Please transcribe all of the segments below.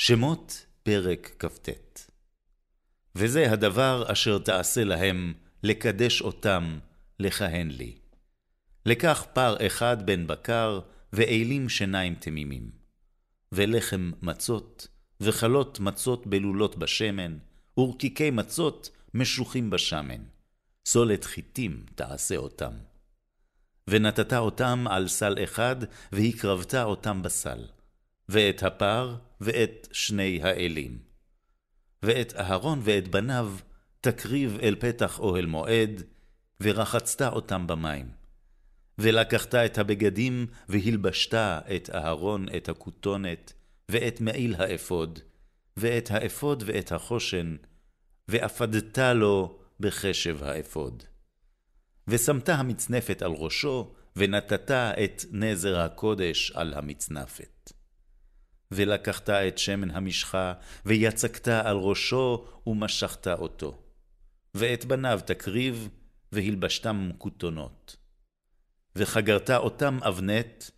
שמות פרק כ"ט וזה הדבר אשר תעשה להם, לקדש אותם, לכהן לי. לקח פר אחד בן בקר, ואלים שיניים תמימים. ולחם מצות, וחלות מצות בלולות בשמן, ורקיקי מצות משוחים בשמן. סולת חיטים תעשה אותם. ונתת אותם על סל אחד, והקרבת אותם בסל. ואת הפר, ואת שני האילים. ואת אהרון ואת בניו תקריב אל פתח אוהל מועד, ורחצת אותם במים. ולקחת את הבגדים, והלבשת את אהרון את הכותונת, ואת מעיל האפוד, ואת האפוד ואת החושן, ואפדת לו בחשב האפוד. ושמת המצנפת על ראשו, ונתת את נזר הקודש על המצנפת. ולקחת את שמן המשחה, ויצקת על ראשו, ומשכת אותו. ואת בניו תקריב, והלבשתם כותונות. וחגרת אותם אבנת,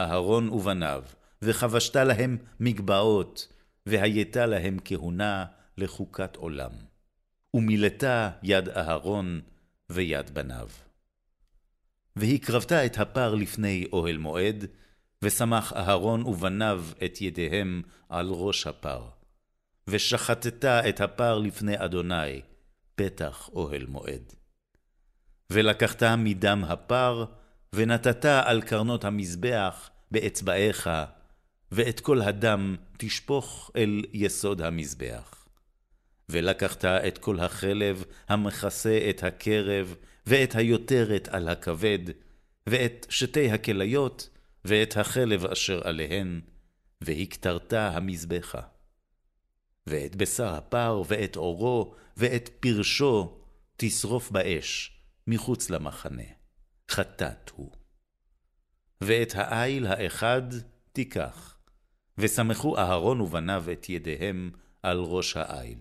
אהרון ובניו, וחבשת להם מגבעות, והיית להם כהונה לחוקת עולם. ומילתה יד אהרון ויד בניו. והקרבת את הפר לפני אוהל מועד, ושמח אהרון ובניו את ידיהם על ראש הפר. ושחטת את הפר לפני אדוני, פתח אוהל מועד. ולקחת מדם הפר, ונתת על קרנות המזבח באצבעיך, ואת כל הדם תשפוך אל יסוד המזבח. ולקחת את כל החלב המכסה את הקרב, ואת היותרת על הכבד, ואת שתי הכליות, ואת החלב אשר עליהן, והקטרת המזבחה. ואת בשר הפר, ואת עורו, ואת פרשו, תשרוף באש, מחוץ למחנה. חטאת הוא. ואת העיל האחד תיקח, וסמכו אהרון ובניו את ידיהם על ראש העיל.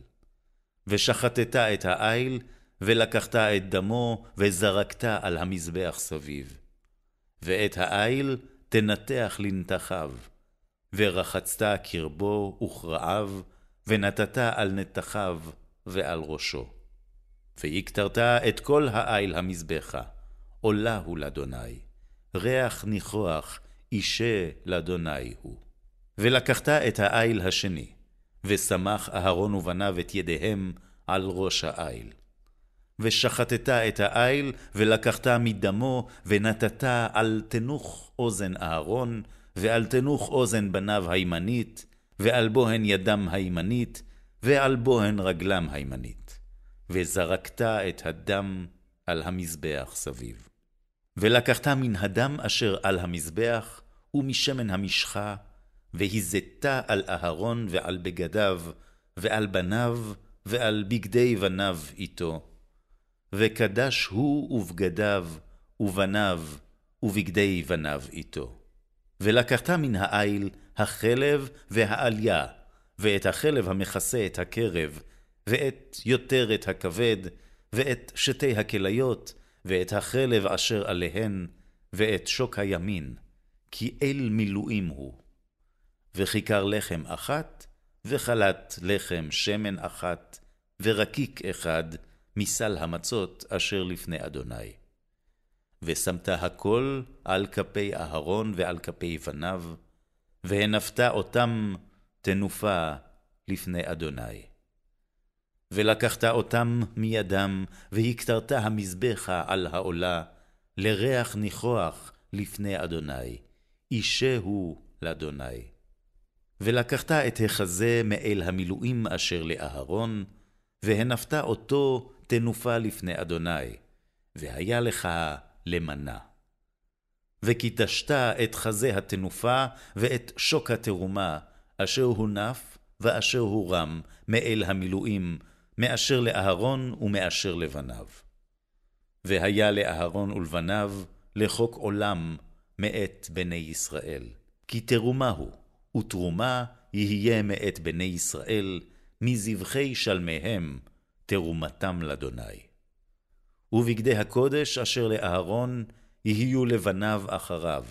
ושחטת את העיל, ולקחת את דמו, וזרקת על המזבח סביב. ואת העיל תנתח לנתחיו, ורחצת קרבו וכרעיו, ונתת על נתחיו ועל ראשו. והקטרת את כל העיל המזבחה, עולה הוא לאדוני, ריח ניחוח, אישה לאדוני הוא. ולקחת את העיל השני, ושמח אהרון ובניו את ידיהם על ראש העיל. ושחטת את העיל, ולקחת מדמו, ונתת על תנוך אוזן אהרון, ועל תנוך אוזן בניו הימנית, ועל בוהן ידם הימנית, ועל בוהן רגלם הימנית. וזרקת את הדם על המזבח סביב. ולקחת מן הדם אשר על המזבח, ומשמן המשחה, והזית על אהרון ועל בגדיו, ועל בניו, ועל בגדי בניו איתו. וקדש הוא ובגדיו, ובניו, ובגדי בניו איתו. ולקחת מן העיל החלב והעליה, ואת החלב המכסה את הקרב, ואת יותרת הכבד, ואת שתי הכליות, ואת החלב אשר עליהן, ואת שוק הימין, כי אל מילואים הוא. וכיכר לחם אחת, וחלת לחם שמן אחת, ורקיק אחד, מסל המצות אשר לפני אדוני. ושמת הכל על כפי אהרון ועל כפי בניו, והנפת אותם תנופה לפני אדוני. ולקחת אותם מידם, והקטרת המזבחה על העולה, לריח ניחוח לפני אדוני, אישה הוא לאדוני. ולקחת את החזה מאל המילואים אשר לאהרון, והנפת אותו תנופה לפני אדוני, והיה לך למנה. וקידשת את חזה התנופה ואת שוק התרומה, אשר הונף ואשר הורם מאל המילואים, מאשר לאהרון ומאשר לבניו. והיה לאהרון ולבניו לחוק עולם מאת בני ישראל. כי תרומה הוא, ותרומה יהיה מאת בני ישראל, מזבחי שלמיהם, תרומתם לאדוני. ובגדי הקודש אשר לאהרון יהיו לבניו אחריו,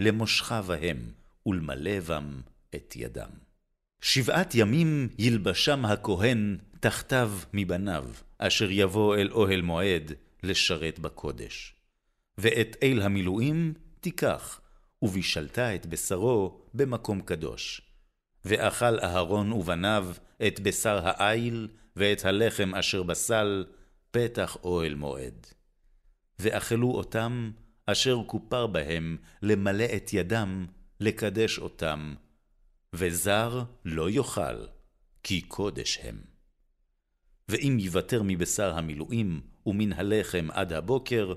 למושכה בהם, ולמלא בם את ידם. שבעת ימים ילבשם הכהן תחתיו מבניו, אשר יבוא אל אוהל מועד לשרת בקודש. ואת אל המילואים תיקח, ובישלת את בשרו במקום קדוש. ואכל אהרון ובניו את בשר העיל, ואת הלחם אשר בסל, פתח אוהל מועד. ואכלו אותם, אשר כופר בהם, למלא את ידם, לקדש אותם, וזר לא יאכל, כי קודש הם. ואם יוותר מבשר המילואים ומן הלחם עד הבוקר,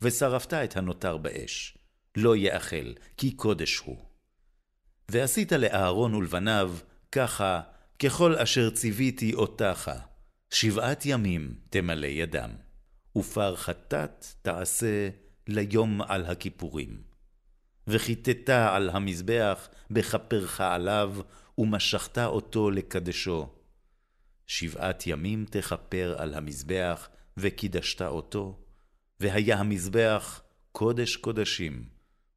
ושרפת את הנותר באש, לא יאכל, כי קודש הוא. ועשית לאהרון ולבניו ככה, ככל אשר ציוויתי אותך, שבעת ימים תמלא ידם, ופר חטאת תעשה ליום על הכיפורים. וכיתת על המזבח בכפרך עליו, ומשכת אותו לקדשו. שבעת ימים תכפר על המזבח, וקידשת אותו, והיה המזבח קודש קודשים,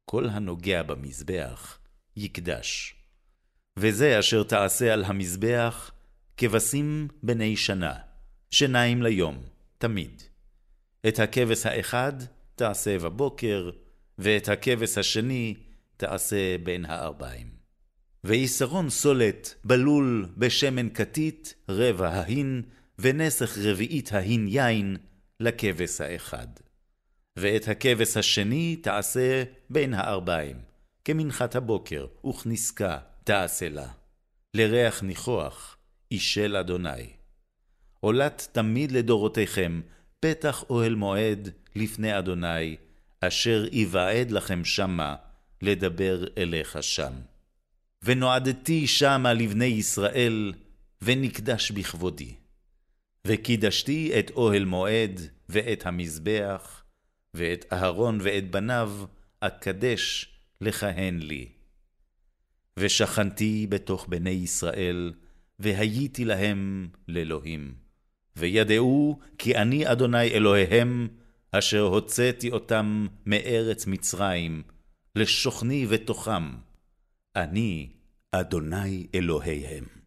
כל הנוגע במזבח יקדש. וזה אשר תעשה על המזבח, כבשים בני שנה, שניים ליום, תמיד. את הכבש האחד תעשה בבוקר, ואת הכבש השני תעשה בין הארבעים. ויסרון סולת בלול בשמן כתית רבע ההין, ונסך רביעית ההין יין לכבש האחד. ואת הכבש השני תעשה בין הארבעים, כמנחת הבוקר, וכנסקה תעשה לה. לריח ניחוח, אישל אדוני. עולת תמיד לדורותיכם, פתח אוהל מועד לפני אדוני, אשר יוועד לכם שמה, לדבר אליך שם. ונועדתי שמה לבני ישראל, ונקדש בכבודי. וקידשתי את אוהל מועד, ואת המזבח, ואת אהרון ואת בניו, אקדש לכהן לי. ושכנתי בתוך בני ישראל, והייתי להם לאלוהים. וידעו כי אני אדוני אלוהיהם, אשר הוצאתי אותם מארץ מצרים, לשוכני בתוכם. אני אדוני אלוהיהם.